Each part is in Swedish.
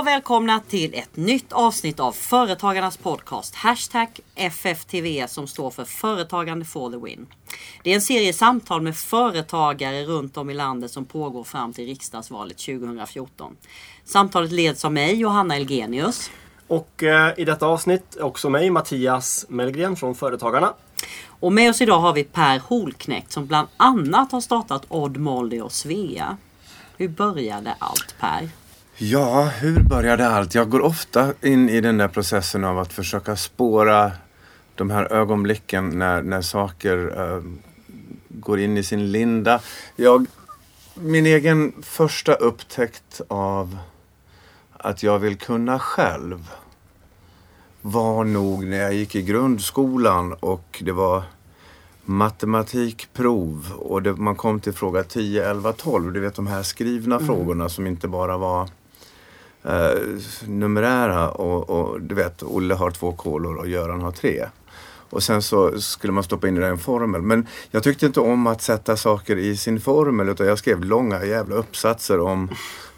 och välkomna till ett nytt avsnitt av Företagarnas podcast Hashtag FFTV som står för Företagande for the win. Det är en serie samtal med företagare runt om i landet som pågår fram till riksdagsvalet 2014. Samtalet leds av mig Johanna Elgenius. Och eh, i detta avsnitt också mig Mattias Mellgren från Företagarna. Och med oss idag har vi Per Holknekt som bland annat har startat Odd Molly och Svea. Hur började allt Per? Ja, hur började allt? Jag går ofta in i den där processen av att försöka spåra de här ögonblicken när, när saker uh, går in i sin linda. Jag, min egen första upptäckt av att jag vill kunna själv var nog när jag gick i grundskolan och det var matematikprov och det, man kom till fråga 10, 11, 12. Du vet de här skrivna mm. frågorna som inte bara var eh, numerära och, och, du vet Olle har två kolor och Göran har tre. Och sen så skulle man stoppa in det i en formel. Men jag tyckte inte om att sätta saker i sin formel utan jag skrev långa jävla uppsatser om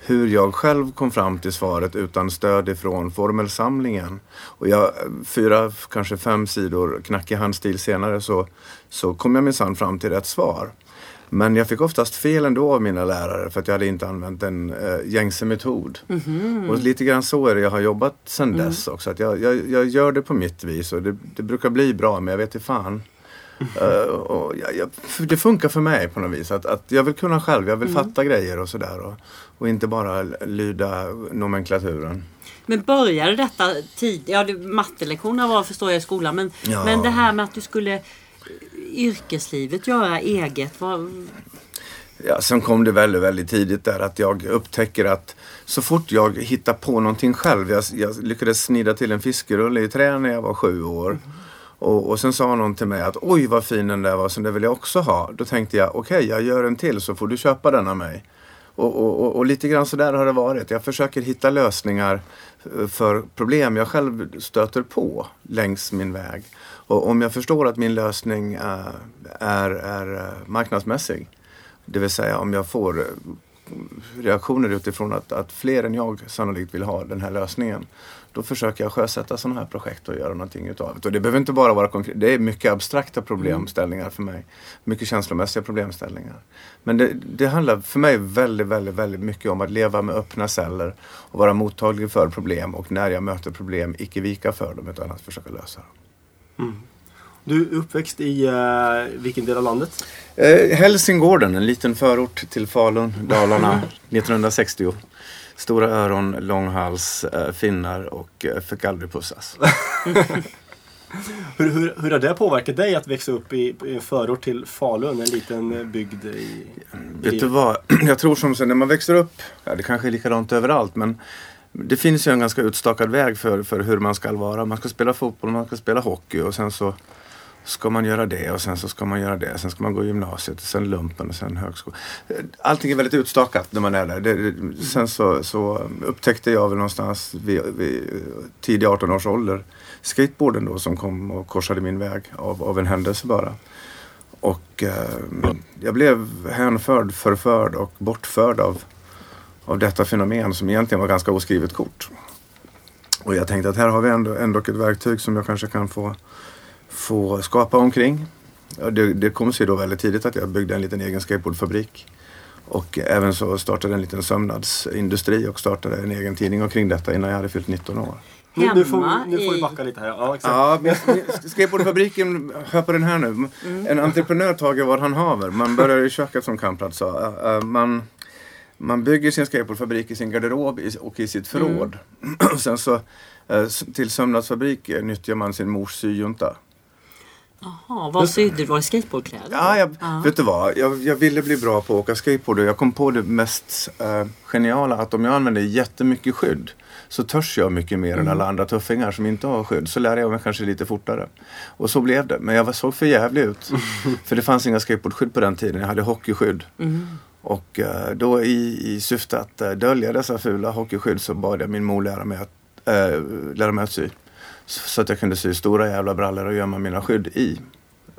hur jag själv kom fram till svaret utan stöd ifrån formelsamlingen. Och jag, fyra, kanske fem sidor knackig handstil senare så, så kom jag minsann fram till rätt svar. Men jag fick oftast fel ändå av mina lärare för att jag hade inte använt en äh, gängse metod. Mm -hmm. Och lite grann så är det jag har jobbat sedan mm. dess också. Att jag, jag, jag, gör det på mitt vis och det, det brukar bli bra men jag vet inte fan. Uh, och jag, jag, det funkar för mig på något vis. Att, att jag vill kunna själv, jag vill mm. fatta grejer och sådär. Och, och inte bara lyda nomenklaturen. Men började detta tidigt? Ja, mattelektionerna var förstår jag i skolan. Men, ja. men det här med att du skulle yrkeslivet göra eget? Var... Ja, sen kom det väldigt, väldigt tidigt där att jag upptäcker att så fort jag hittar på någonting själv. Jag, jag lyckades snida till en fiskerulle i trä när jag var sju år. Mm. Och, och sen sa någon till mig att oj vad fin den där var, så det vill jag också ha. Då tänkte jag okej, okay, jag gör en till så får du köpa den av mig. Och, och, och, lite grann så där har det varit. Jag försöker hitta lösningar eh, för problem jag själv stöter på längs min väg. Och om jag förstår att min lösning är, är, är eh, marknadsmässig, det vill säga om jag får eh, reaktioner utifrån att, att fler än jag sannolikt vill ha den här lösningen. Då försöker jag sjösätta sådana här projekt och göra någonting utav det. Och det behöver inte bara vara konkret. Det är mycket abstrakta problemställningar för mig. Mycket känslomässiga problemställningar. Men det, det handlar för mig väldigt, väldigt, väldigt mycket om att leva med öppna celler och vara mottaglig för problem och när jag möter problem icke vika för dem utan att försöka lösa dem. Mm. Du är uppväxt i uh, vilken del av landet? Eh, Hälsingården, en liten förort till Falun, Dalarna, 1960. Stora öron, lång hals, eh, finnar och eh, fick aldrig pussas. hur, hur, hur har det påverkat dig att växa upp i, i en förort till Falun, en liten eh, bygd? I, Vet du vad, jag tror som så när man växer upp, ja, det kanske är likadant överallt, men det finns ju en ganska utstakad väg för, för hur man ska vara. Man ska spela fotboll, man ska spela hockey och sen så ska man göra det och sen så ska man göra det. Sen ska man gå gymnasiet, och sen lumpen och sen högskolan. Allting är väldigt utstakat när man är där. Det, sen så, så, upptäckte jag väl någonstans vid, vid tidig 18 års ålder skateboarden då som kom och korsade min väg av, av en händelse bara. Och eh, jag blev hänförd, förförd och bortförd av, av detta fenomen som egentligen var ganska oskrivet kort. Och jag tänkte att här har vi ändå, ändå ett verktyg som jag kanske kan få få skapa omkring. Det, det kom sig då väldigt tidigt att jag byggde en liten egen skateboardfabrik. Och även så startade en liten sömnadsindustri och startade en egen tidning omkring detta innan jag hade fyllt 19 år. Hemma nu, får, nu får vi backa lite här. Ja, exakt. ja skateboardfabriken, hör på den här nu. Mm. En entreprenör tager vad han haver. Man börjar i köket som Kamprad sa. Man, man bygger sin skateboardfabrik i sin garderob och i sitt förråd. Mm. Sen så eh, till sömnadsfabrik nyttjar man sin mors syjunta. Jaha, vad sydde du? Var det skateboardkläder? Ja, jag, ja. vet du vad? Jag, jag, ville bli bra på att åka skateboard och jag kom på det mest uh, geniala att om jag använder jättemycket skydd så törs jag mycket mer mm. än alla andra tuffingar som inte har skydd. Så lär jag mig kanske lite fortare. Och så blev det. Men jag såg för jävlig ut. för det fanns inga skateboardskydd på den tiden. Jag hade hockeyskydd. Mm. Och uh, då i, i syfte att uh, dölja dessa fula hockeyskydd så bad jag min mor lära mig att, lära mig att sy. Så att jag kunde sy stora jävla brallor och gömma mina skydd i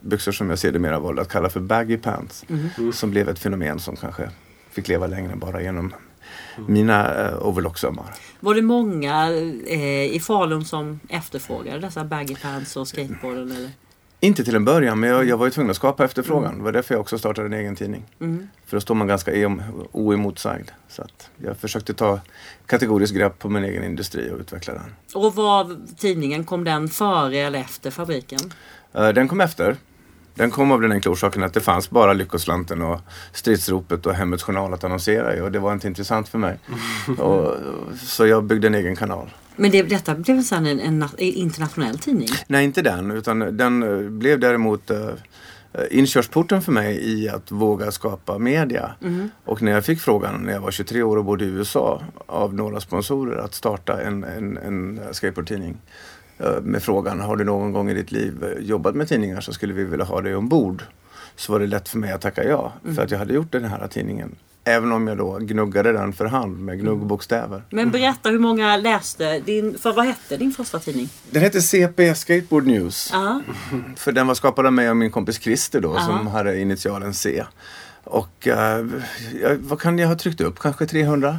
byxor som jag sedermera valde att kalla för baggy pants. Mm. Mm. Som blev ett fenomen som kanske fick leva längre bara genom mina eh, overlocksömmar. Var det många eh, i Falun som efterfrågade dessa baggy pants och skateboarden? Eller? Inte till en början, men jag, jag var ju tvungen att skapa efterfrågan. Det var därför jag också startade en egen tidning. För då står man ganska em- oemotsagd. Så att jag försökte ta kategoriskt grepp på min egen industri och utveckla den. Och var tidningen, kom den före eller efter fabriken? Eh, Den kom efter. Den kom av den enkla orsaken att det fanns bara Lyckoslanten och Stridsropet och Hemmets Journal att annonsera i och det var inte intressant för mig. och, så jag byggde en egen kanal. Men det, detta blev sen en, en na- internationell tidning. Nej, inte den. Utan den eh, blev däremot eh, eh, inkörsporten för mig i att våga skapa media. Och när jag fick frågan när jag var 23 år och bodde i USA av några sponsorer att starta en, en, en skateboardtidning eh, med frågan har du någon gång i ditt liv jobbat med tidningar så skulle vi vilja ha dig ombord. Så var det lätt för mig att tacka ja. För att jag hade gjort den här tidningen. Även om jag då gnuggade den för hand med gnuggbokstäver. Men berätta hur många läste din, för vad hette din första tidning? Den hette CP Skateboard News. Ja. För den var skapad av mig och min kompis Christer då Aha. som hade initialen C. Och jag, vad kan jag ha tryckt upp? Kanske 300?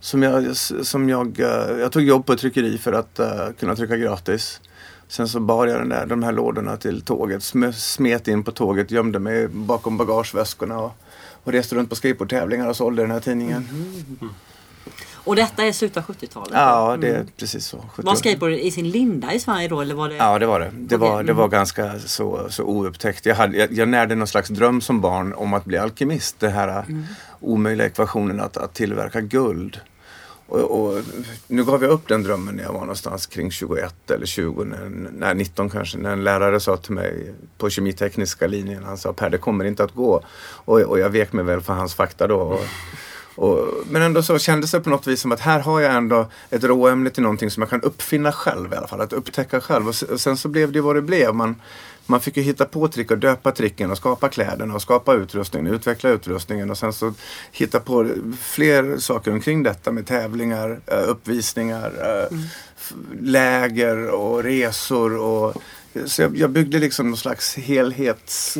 Som jag, som jag, eh, jag tog jobb på ett tryckeri för att eh, kunna trycka gratis. Sen så bar jag den där, de här lådorna till tåget, sm- smet in på tåget, gömde mig bakom bagageväskorna och, och reste runt på skateboardtävlingar och sålde den här tidningen. Och detta är slutet av 70-talet? Ja, det är precis så. 70 Var skateboarden i sin linda i Sverige då? Eller var det... Ja, det var det. Det, var, det var mm. ganska så, så oupptäckt. Jag, hade, jag, jag närde någon slags dröm som barn om att bli alkemist. Det här Mm. omöjliga ekvationen att, att tillverka guld. Och, och, nu gav jag upp den drömmen när jag var någonstans kring 21 eller 20, när, när 19 kanske. När en lärare sa till mig på kemitekniska linjen, han sa Per det kommer inte att gå. Och, och jag vek mig väl för hans fakta då. Och, och, men ändå så kändes det på något vis som att här har jag ändå ett råämne till någonting som jag kan uppfinna själv i alla fall. Att upptäcka själv. Och, och sen så blev det vad det blev. Man, man fick ju hitta på trick och döpa tricken och skapa kläderna och skapa utrustningen, utveckla utrustningen och sen så hitta på fler saker omkring detta med tävlingar, eh, uppvisningar, eh, f- läger och resor. Och, så jag, jag byggde liksom någon slags helhets...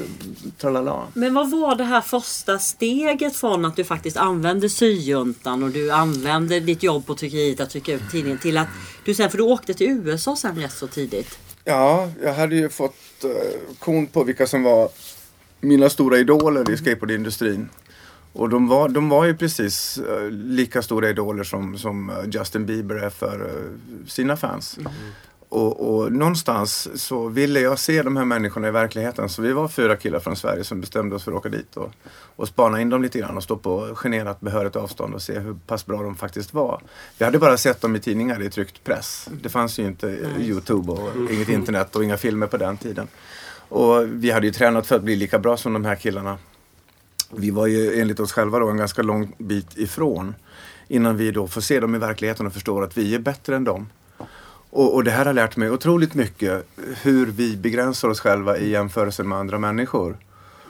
Tralala. Men vad var det här första steget från att du faktiskt använde syjuntan och du använde ditt jobb på tryckeriet att trycka ut tidningen till att du sen, för du åkte till USA sen rätt så tidigt. Ja, jag hade ju fått uh, kon på vilka som var mina stora idoler i skateboardindustrin. Och de var, de var ju precis eh, lika stora idoler som, som eh, Justin Bieber är för eh, sina fans. Och, och någonstans så ville jag se de här människorna i verkligheten. Så vi var fyra killar från Sverige som bestämde oss för att åka dit och, och spana in dem lite grann och stå på generat behörigt avstånd och se hur pass bra de faktiskt var. Vi hade bara sett dem i tidningar i tryckt press. Det fanns ju inte eh, Youtube och inget internet och inga filmer på den tiden. Och vi hade ju tränat för att bli lika bra som de här killarna. Vi var ju enligt oss själva då en ganska lång bit ifrån. Innan vi då får se dem i verkligheten och förstår att vi är bättre än dem. Och, och det här har lärt mig otroligt mycket hur vi begränsar oss själva i jämförelse med andra människor.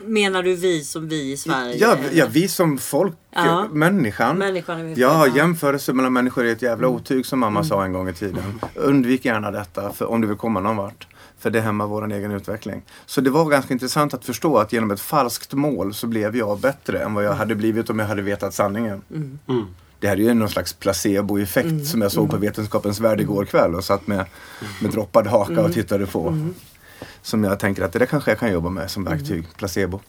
Menar du vi som vi i Sverige? Ja, ja vi som folk, Ja. människan. Människan Ja, jämförelse mellan människor är ett jävla Mm. otyg som mamma sa en gång i tiden. Undvik gärna detta för, om du vill komma någon vart. För det hämmar vår egen utveckling. Så det var ganska intressant att förstå att genom ett falskt mål så blev jag bättre än Mm. vad jag hade blivit om jag hade vetat sanningen. Det här är ju någon slags placeboeffekt Mm. som jag såg på Vetenskapens Värld igår kväll och satt med, med droppad haka Mm. och tittade på. Som jag tänker att det där kanske jag kan jobba med som verktyg, Mm. placebo.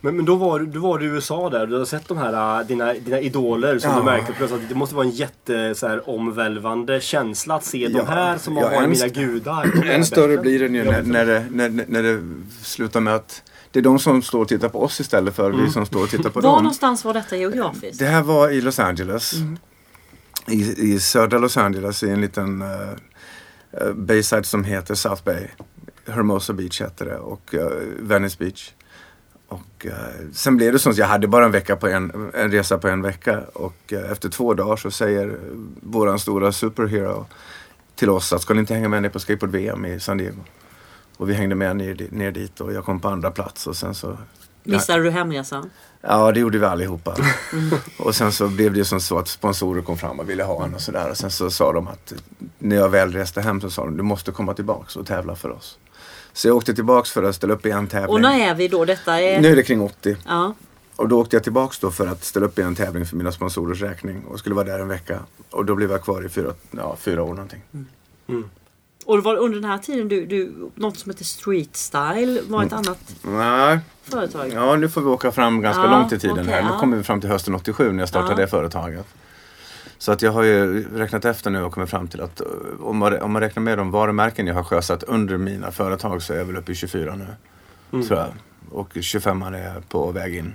Men, men då var du, du var i USA där. Du har sett de här äh, dina, dina idoler som Ja. du märkte plötsligt. att Det måste vara en jätte så här, omvälvande känsla att se Ja. de här som har Ja, varit mina gudar. Än större blir den ju när, när, det, när, när det slutar med att det är de som står och tittar på oss istället för Mm. vi som står och tittar på Var dem. någonstans var detta geografiskt? Det här var i Los Angeles. Mm. I, I södra Los Angeles i en liten uh, bayside som heter South Bay. Hermosa Beach heter det och uh, Venice Beach. Och uh, sen blev det så att jag hade bara en vecka på en, en resa på en vecka och uh, efter två dagar så säger våran stora superhero till oss att ska ni inte hänga med ner på skateboard-VM i San Diego? Och vi hängde med ner, ner dit och jag kom på andra plats och sen så Missade du hemresan? Ja, det gjorde vi allihopa. Och sen så blev det ju som så att sponsorer kom fram och ville ha en och sådär. Och sen så sa de att när jag väl reste hem så sa de du måste komma tillbaks och tävla för oss. Så jag åkte tillbaks för att ställa upp i en tävling. Och när är vi då? Detta är... Nu är det kring 80. Ja. och då åkte jag tillbaks då för att ställa upp i en tävling för mina sponsorers räkning och skulle vara där en vecka. Och då blev jag kvar i fyra, ja, fyra år någonting. Och det var under den här tiden du, du något som heter Street Style var ett annat Nej, företag? ja nu får vi åka fram ganska Ja, långt i tiden okej, här. Nu ja. kommer vi fram till hösten 87 när jag startade Ja. det företaget. Så att jag har ju räknat efter nu och kommit fram till att eh, om man, om man räknar med de varumärken jag har sjösatt under mina företag så är jag väl uppe i 24 nu. Mm. Tror jag. Och 25 är på väg in.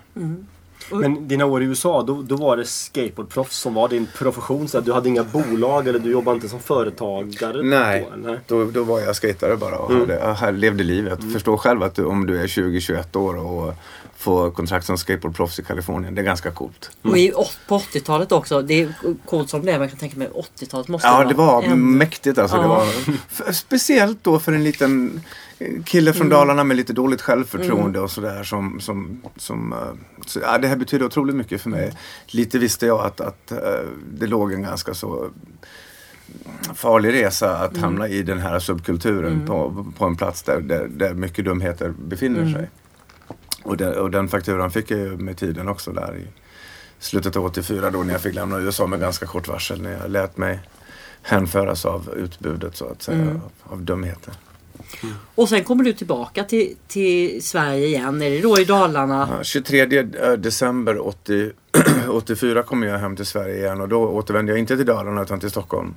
Men dina år i USA, då, då var det skateboardproffs som var din profession. Så att du hade inga bolag eller du jobbade inte som företagare? Nej. Då, nej. Då, då var jag skatare bara och Mm. hade, levde livet. Förstå själv att du, om du är 20-21 år och får kontrakt som skateboardproffs i Kalifornien. Det är ganska coolt. Och i, på 80-talet också. Det är coolt som det är. Jag kan tänka mig 80-talet måste Ja, det var ännu- mäktigt alltså. Det Ja. var, f- speciellt då för en liten kille från Dalarna med lite dåligt självförtroende och sådär. Som, som, som, eh, så, ja, det här betyder otroligt mycket för mig. Lite visste jag att, att eh, det låg en ganska så farlig resa att hamna i den här subkulturen på, på en plats där, där, där mycket dumheter befinner sig. Och, den, och den fakturan fick jag ju med tiden också där i slutet av 84 då när jag fick lämna USA med ganska kort varsel. När jag lät mig hänföras av utbudet så att säga, av, av dumheter. Och sen kommer du tillbaka till, till Sverige igen. Är det då i Dalarna? Ja, 23 eh, december 80, 84 kommer jag hem till Sverige igen och då återvänder jag inte till Dalarna utan till Stockholm.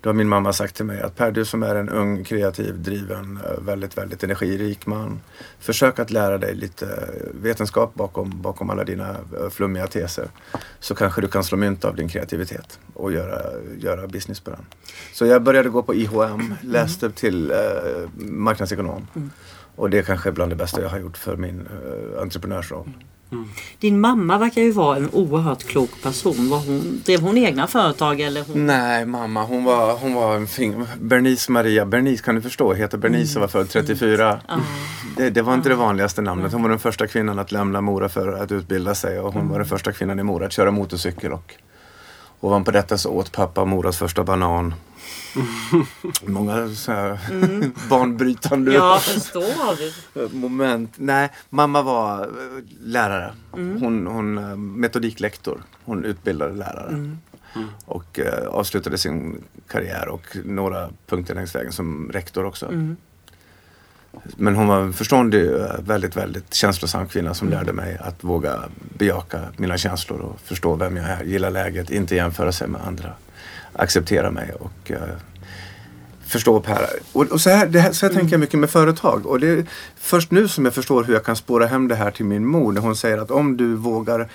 Då har min mamma sagt till mig att Per, du som är en ung, kreativ, driven, eh, väldigt, väldigt energirik man. Försök att lära dig lite vetenskap bakom, bakom alla dina eh, flummiga teser. Så kanske du kan slå mynt av din kreativitet och göra, göra business på den. Så jag började gå på IHM, läste till eh, marknadsekonom. Och det är kanske bland det bästa jag har gjort för min eh, entreprenörsroll. Din mamma verkar ju vara en oerhört klok person. Var hon, drev hon egna företag eller? Hon... Nej, mamma hon var, hon var en fin... Bernice Maria, Bernice kan du förstå, heter Bernice och var född 34. Det, det var inte det vanligaste namnet. Hon var den första kvinnan att lämna Mora för att utbilda sig och hon var den första kvinnan i Mora att köra motorcykel. Och ovanpå detta så åt pappa Moras första banan. Många så här banbrytande Jag förstår. moment. Nej, mamma var eh, lärare. Hon, hon eh, metodiklektor. Hon utbildade lärare. Och eh, avslutade sin karriär och några punkter längs vägen som rektor också. Men hon var en förståndig, eh, väldigt, väldigt känslosam kvinna som lärde mig att våga bejaka mina känslor och förstå vem jag är, gilla läget, inte jämföra sig med andra. Acceptera mig och eh, förstå Per. Och, och så här, här, så här tänker jag mycket med företag. Och det är först nu som jag förstår hur jag kan spåra hem det här till min mor. När hon säger att om du vågar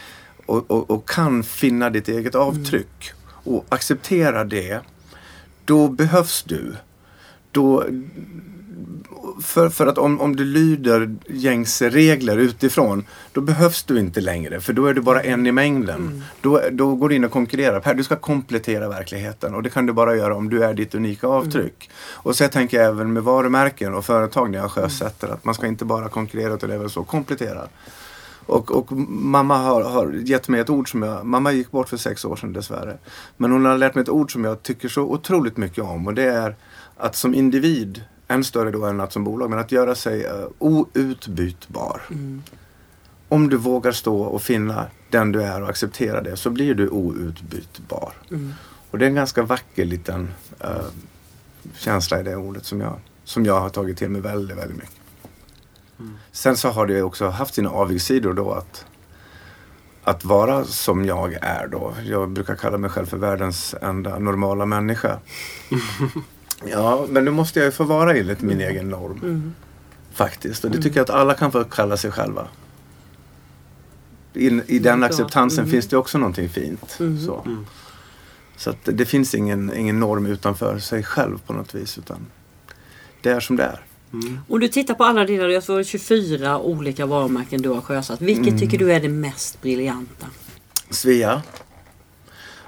och, och, och kan finna ditt eget avtryck och acceptera det. Då behövs du. Då, för, för att om, om du lyder gängse regler utifrån då behövs du inte längre för då är du bara en i mängden. Då, då går du in och konkurrerar. Per, du ska komplettera verkligheten och det kan du bara göra om du är ditt unika avtryck. Och så tänker jag även med varumärken och företag när jag sjösätter att man ska inte bara konkurrera utan även så komplettera. Och, och mamma har, har gett mig ett ord som jag, mamma gick bort för sex år sedan dessvärre. Men hon har lärt mig ett ord som jag tycker så otroligt mycket om och det är att som individ, än större då än att som bolag, men att göra sig uh, outbytbar. Om du vågar stå och finna den du är och acceptera det så blir du outbytbar. Och det är en ganska vacker liten eh, känsla i det ordet som jag, som jag har tagit till mig väldigt, väldigt mycket. Sen så har det också haft sina avigsidor då att, att vara som jag är då. Jag brukar kalla mig själv för världens enda normala människa. ja, men nu måste jag ju få vara enligt min egen norm. Faktiskt. Och det tycker jag att alla kan få kalla sig själva. In, I den acceptansen finns det också någonting fint. Så, Mm. så att det finns ingen, ingen norm utanför sig själv på något vis. Utan det är som det är. Om du tittar på alla dina, jag tror 24 olika varumärken du har sjösatt. Vilket Mm. tycker du är det mest briljanta? Svea.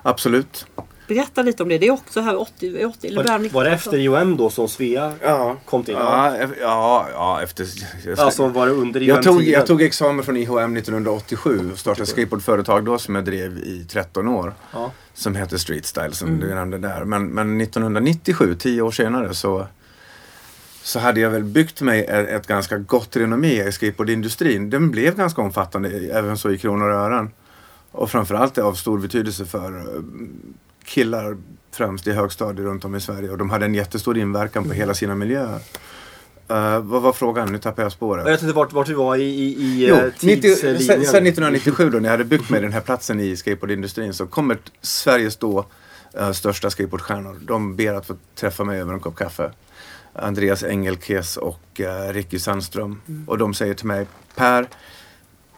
Absolut. Berätta lite om det. Det är också här 80, 80 eller början Var, var det 90-talet. efter IOM då som Svea Ja. kom till? Ja, ja, ja efter... Jag, Alltså var det under IOM jag, tog, jag tog examen från IHM 1987 och startade ett skateboardföretag då som jag drev i 13 år. Ja. Som heter Street Style som du nämnde där. Men, men 1997, 10 år senare så så hade jag väl byggt mig ett, ett ganska gott renommé i skateboardindustrin. Den blev ganska omfattande även så i kronor och ören. Och framförallt av stor betydelse för killar främst i högstadiet runt om i Sverige och de hade en jättestor inverkan på hela sina miljöer. Uh, vad var frågan? Nu tappade jag spåret. Jag tänkte vart, vart vi var i, i, i Jo, eh, 90, tidslinjen. sen, sen 1997 då när jag hade byggt mig den här platsen i skateboardindustrin så kommer Sveriges då eh, största skateboardstjärnor. De ber att få träffa mig över en kopp kaffe. Andreas Engelkes och uh, Ricky Sandström. Och de säger till mig Per,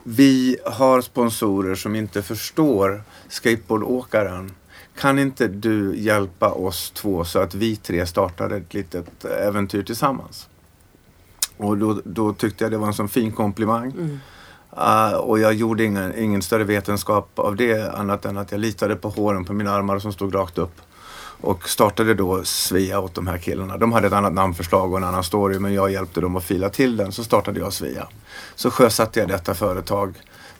vi har sponsorer som inte förstår skateboardåkaren. Kan inte du hjälpa oss två så att vi tre startar ett litet äventyr tillsammans? Och då, då tyckte jag det var en sån fin komplimang. Uh, och jag gjorde ingen, ingen större vetenskap av det annat än att jag litade på håren på mina armar som stod rakt upp. Och startade då Svea åt de här killarna. De hade ett annat namnförslag och en annan story men jag hjälpte dem att fila till den. Så startade jag Svea. Så sjösatte jag detta företag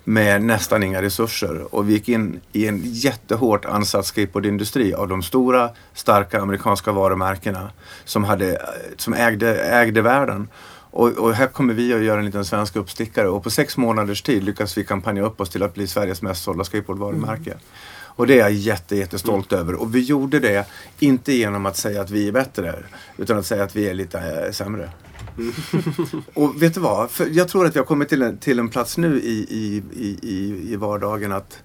med nästan inga resurser och vi gick in i en jättehårt ansatt skateboardindustri av de stora starka amerikanska varumärkena som, hade, som ägde, ägde världen. Och, och här kommer vi att göra en liten svensk uppstickare och på sex månaders tid lyckas vi kampanja upp oss till att bli Sveriges mest sålda skateboardvarumärke. Och det är jag jätte, jättestolt över. Och vi gjorde det inte genom att säga att vi är bättre utan att säga att vi är lite eh, sämre. Och vet du vad? För jag tror att jag har kommit till en, till en plats nu i, i, i, i, vardagen att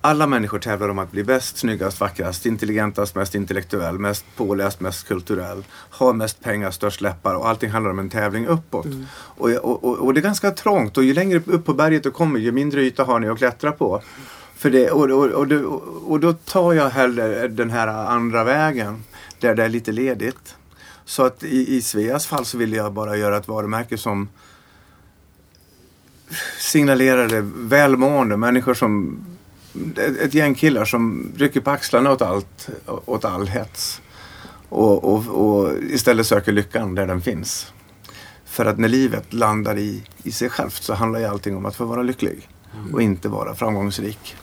alla människor tävlar om att bli bäst, snyggast, vackrast, intelligentast, mest intellektuell, mest påläst, mest kulturell, har mest pengar, störst läppar och allting handlar om en tävling uppåt. Och, och, och, och det är ganska trångt och ju längre upp på berget du kommer ju mindre yta har ni att klättra på. För det, och, och, och, och då tar jag hellre den här andra vägen där det är lite ledigt. Så att i, i Sveas fall så vill jag bara göra ett varumärke som signalerade välmående människor som ett, gäng killar som rycker på axlarna åt allt, åt all hets. Och, och, och istället söker lyckan där den finns. För att när livet landar i, i sig självt så handlar ju allting om att få vara lycklig. Och inte vara framgångsrik.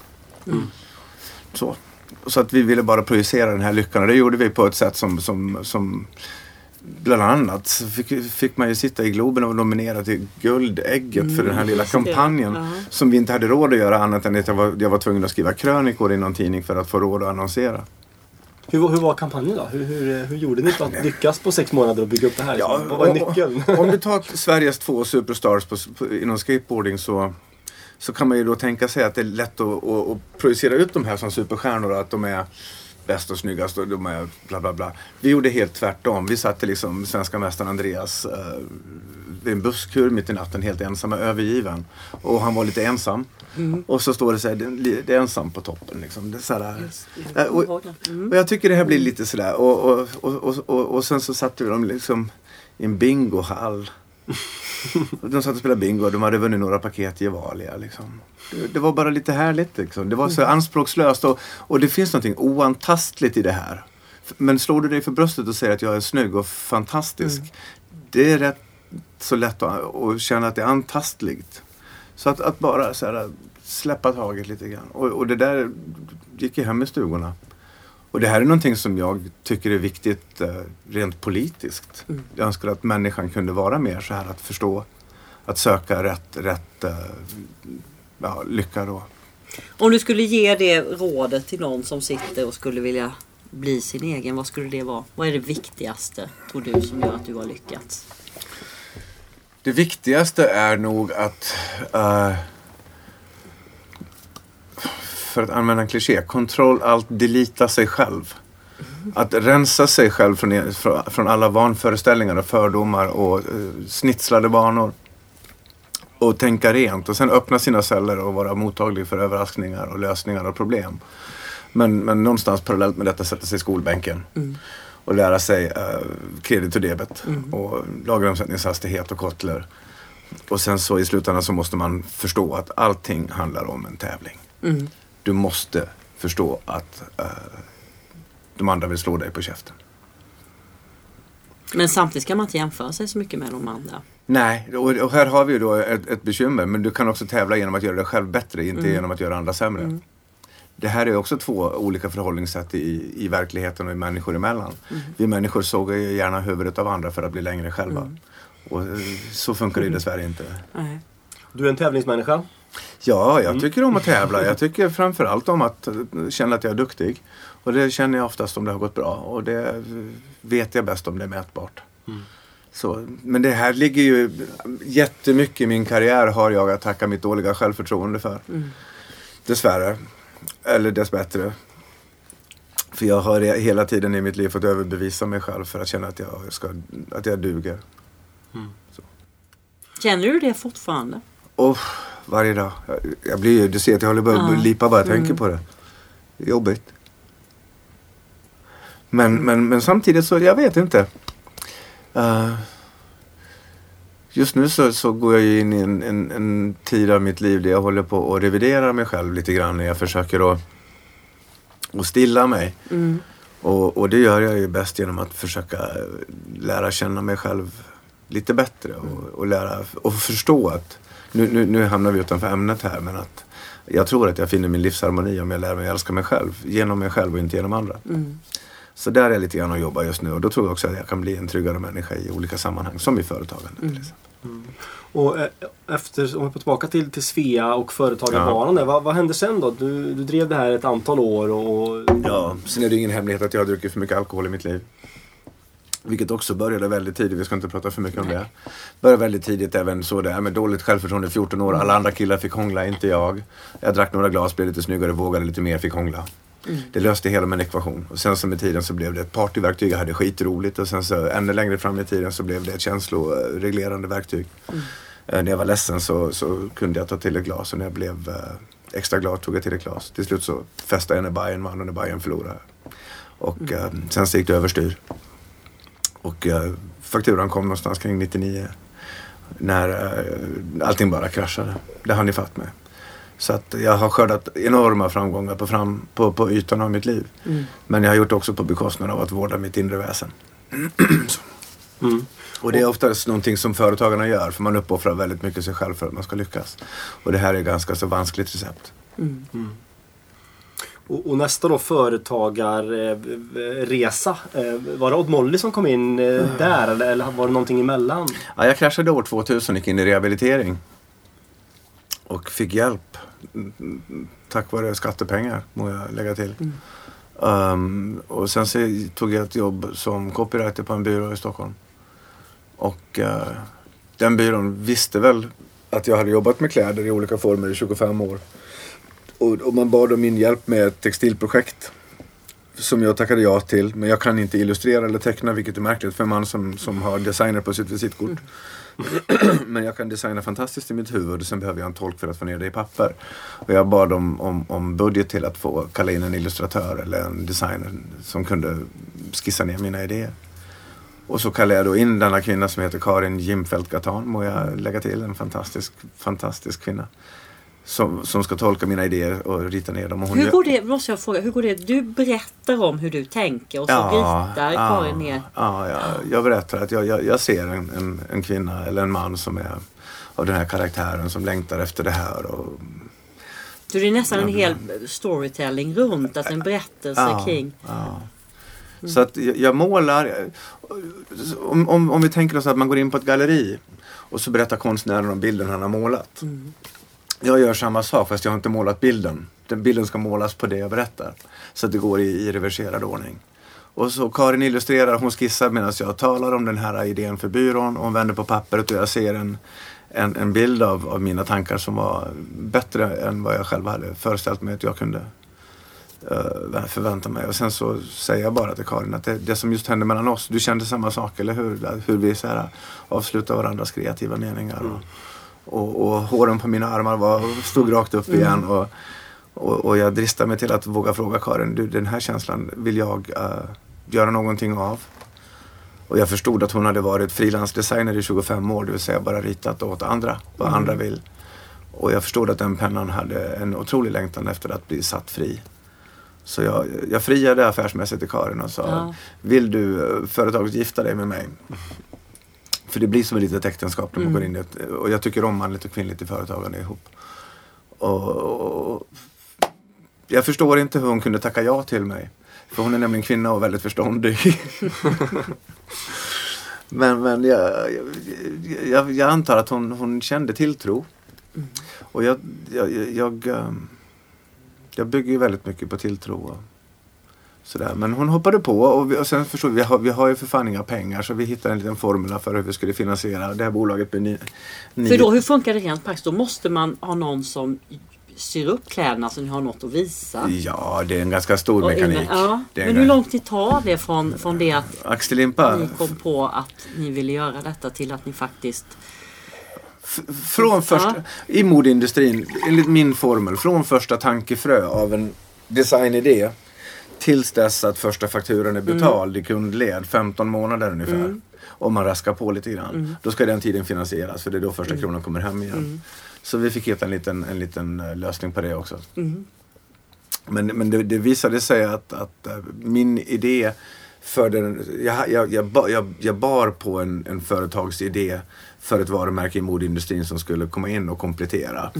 Så. så att vi ville bara projicera den här lyckan och det gjorde vi på ett sätt som, som, som Bland annat så fick, fick man ju sitta i Globen och vara nominerad till Guldägget för den här lilla just det. kampanjen. Ja. Som vi inte hade råd att göra annat än att jag var, jag var tvungen att skriva krönikor i någon tidning för att få råd att annonsera. Hur, var- hur var kampanjen då? Hur, hur, hur gjorde ni för att lyckas på sex månader och bygga upp det här? Ja, Vad var nyckeln? Om du tar Sveriges två superstars på, på, inom skateboarding så, så kan man ju då tänka sig att det är lätt att, att, att projicera ut de här som superstjärnor och att de är bäst och snyggast och de är bla bla bla. Vi gjorde helt tvärtom. Vi satte liksom svenska mästaren Andreas eh, vid en busskur mitt i natten helt ensam och övergiven. Och han var lite ensam. Och så står det så här, det är ensam på toppen. Liksom. Det är så här, det, Eh, jag och-. Mm. och jag tycker det här blir lite sådär. Och, och, och, och, och, och sen så satte vi dem liksom i en bingohall. De satt och spelade bingo och de hade vunnit några paket Gevalia. Liksom. Det, det var bara lite härligt. Liksom. Det var så anspråkslöst och, och det finns någonting oantastligt i det här. Men slår du dig för bröstet och säger att jag är snygg och fantastisk. Det är rätt så lätt att, att känna att det är antastligt. Så att, att bara så här, släppa taget lite grann. Och, och det där gick ju hem i stugorna. Och det här är någonting som jag tycker är viktigt eh, rent politiskt. Jag önskar att människan kunde vara mer så här att förstå, att söka rätt, rätt eh, ja, lycka då. Om du skulle ge det rådet till någon som sitter och skulle vilja bli sin egen, vad skulle det vara? Vad är det viktigaste, tror du, som gör att du har lyckats? Det viktigaste är nog att eh, för att använda en kliché, control alt delita sig själv. Att rensa sig själv från, från, alla vanföreställningar och fördomar och eh, snitslade banor. Och tänka rent och sen öppna sina celler och vara mottaglig för överraskningar och lösningar och problem. Men, men någonstans parallellt med detta sätta sig i skolbänken. Och lära sig eh, kredit och debet. Och lageromsättningshastighet och kottler. Och sen så i slutändan så måste man förstå att allting handlar om en tävling. Mm. Du måste förstå att eh, de andra vill slå dig på käften. Men samtidigt ska man inte jämföra sig så mycket med de andra. Nej, och, här har vi ju då ett, ett bekymmer. Men du kan också tävla genom att göra dig själv bättre, inte genom att göra andra sämre. det här är också två olika förhållningssätt i, i verkligheten och i människor emellan. Vi människor sågar ju gärna huvudet av andra för att bli längre själva. Och eh, så funkar det dessvärre inte. Du är en tävlingsmänniska. Ja, jag tycker om att tävla. Jag tycker framförallt om att eh, känna att jag är duktig. Och det känner jag oftast om det har gått bra. Och det vet jag bäst om det är mätbart. Så, men det här ligger ju jättemycket i min karriär har jag att tacka mitt dåliga självförtroende för. Dessvärre. Eller dessbättre. För jag har hela tiden i mitt liv fått överbevisa mig själv för att känna att jag, ska, att jag duger. Känner du det fortfarande? Och varje dag. Jag, jag blir ju, du ser att jag håller på att Ja. lipa bara jag tänker på det. Jobbigt. Men, men, men samtidigt så, jag vet inte. Eh, just nu så, så går jag ju in i en, en, en tid av mitt liv där jag håller på att revidera mig själv lite grann. När jag försöker att, att stilla mig. Mm. Och, och det gör jag ju bäst genom att försöka lära känna mig själv lite bättre och, och lära och förstå att nu, nu, nu hamnar vi utanför ämnet här men att jag tror att jag finner min livsharmoni om jag lär mig älska mig själv genom mig själv och inte genom andra. Mm. Så där är jag lite grann och jobbar just nu och då tror jag också att jag kan bli en tryggare människa i olika sammanhang som i företagande. till exempel. Och eh, efter, om vi går tillbaka till, till Svea och företagarbanan där, vad, vad hände sen då? Du, du drev det här ett antal år och... Ja, sen är det ingen hemlighet att jag har druckit för mycket alkohol i mitt liv. Vilket också började väldigt tidigt, vi ska inte prata för mycket om det. Började väldigt tidigt även så där med dåligt självförtroende, 14 år. Alla andra killar fick hångla, inte jag. Jag drack några glas, blev lite snyggare, vågade lite mer, fick hångla. Det löste hela min ekvation. Och sen så med tiden så blev det ett partyverktyg, jag hade skitroligt. Och sen så ännu längre fram i tiden så blev det ett känsloreglerande verktyg. Eh, när jag var ledsen så, så kunde jag ta till ett glas och när jag blev eh, extra glad tog jag till ett glas. Till slut så festade jag när Bayern vann och när Bayern förlorade. Och eh, sen så gick det överstyr. Och eh, fakturan kom någonstans kring 99. När eh, allting bara kraschade. Det hann ifatt mig. Så att jag har skördat enorma framgångar på, fram, på, på ytan av mitt liv. Men jag har gjort det också på bekostnad av att vårda mitt inre väsen. Så. Mm. Och det är oftast någonting som företagarna gör för man uppoffrar väldigt mycket sig själv för att man ska lyckas. Och det här är ganska så vanskligt recept. Och, och nästa då företagarresa. Eh, var det Odd Molly som kom in eh, där eller, eller var det någonting emellan? Ja, jag kraschade år 2000 och gick in i rehabilitering. Och fick hjälp. Mm, Tack vare skattepengar, må jag lägga till. Um, och sen så tog jag ett jobb som copywriter på en byrå i Stockholm. Och eh, den byrån visste väl att jag hade jobbat med kläder i olika former i 25 år. Och, och man bad om min hjälp med ett textilprojekt. Som jag tackade ja till. Men jag kan inte illustrera eller teckna vilket är märkligt för en man som, som har designer på sitt visitkort. Men jag kan designa fantastiskt i mitt huvud och sen behöver jag en tolk för att få ner det i papper. Och jag bad om, om, om budget till att få kalla in en illustratör eller en designer som kunde skissa ner mina idéer. Och så kallade jag då in denna kvinna som heter Karin Jimfeldt Gatan, må jag lägga till. En fantastisk, fantastisk kvinna. Som, som ska tolka mina idéer och rita ner dem. Hur går det, måste jag fråga, hur går det? Du berättar om hur du tänker och så ritar Karin ner. Ja, ja, jag berättar att jag, jag, jag ser en, en, en kvinna eller en man som är av den här karaktären som längtar efter det här. Och, Så det är nästan en hel storytelling runt, alltså en berättelse kring. ja. Så att jag, målar. Om, om, om vi tänker oss att man går in på ett galleri och så berättar konstnären om bilden han har målat. Jag gör samma sak fast jag har inte målat bilden. Den bilden ska målas på det jag berättar. Så att det går i, i reverserad ordning. Och så Karin illustrerar, hon skissar medan jag talar om den här idén för byrån. Och hon vänder på pappret och jag ser en, en, en bild av, av mina tankar som var bättre än vad jag själv hade föreställt mig att jag kunde uh, förvänta mig. Och sen så säger jag bara till Karin att det, det som just hände mellan oss, du kände samma sak, eller hur? Hur vi så här, avslutar varandras kreativa meningar. Och, mm och, och håren på mina armar var, stod rakt upp igen. Och, och, och jag dristar mig till att våga fråga Karin, du den här känslan vill jag eh, göra någonting av. Och jag förstod att hon hade varit frilansdesigner i 25 år, det vill säga bara ritat åt andra, vad andra vill. Och jag förstod att den pennan hade en otrolig längtan efter att bli satt fri. Så jag, jag friade affärsmässigt till Karin och sa, Ja. vill du eh, företaget gifta dig med mig? För det blir som ett litet äktenskap när man går in i ett, och jag tycker om manligt och kvinnligt i företagande ihop. Och, och jag förstår inte hur hon kunde tacka ja till mig. För hon är nämligen kvinna och väldigt förståndig. men men jag, jag, jag antar att hon, hon kände tilltro. Och jag, jag, jag, jag bygger ju väldigt mycket på tilltro. Sådär. Men hon hoppade på och, vi, och sen förstod vi, vi har, vi har ju för fan inga pengar så vi hittade en liten formel för hur vi skulle finansiera det här bolaget med ni, ni, För då, hur funkar det rent praktiskt? Då måste man ha någon som syr upp kläderna så ni har något att visa. Ja, det är en ganska stor Och mekanik. ja. Men en- hur lång tid tar det från, från det att Axel Limpa, ni kom på att ni ville göra detta till att ni faktiskt... f- från första, i modeindustrin, enligt min formel, från första tankefrö av en designidé tills dess att första fakturan är betald i kundled, 15 månader ungefär. Om man raskar på lite grann. Då ska den tiden finansieras för det är då första kronan kommer hem igen. Så vi fick hitta en liten, en liten eh, lösning på det också. Men, men det, det visade sig att, att eh, min idé för den, jag, jag, jag, jag bar på en, en företagsidé för ett varumärke i modeindustrin som skulle komma in och komplettera.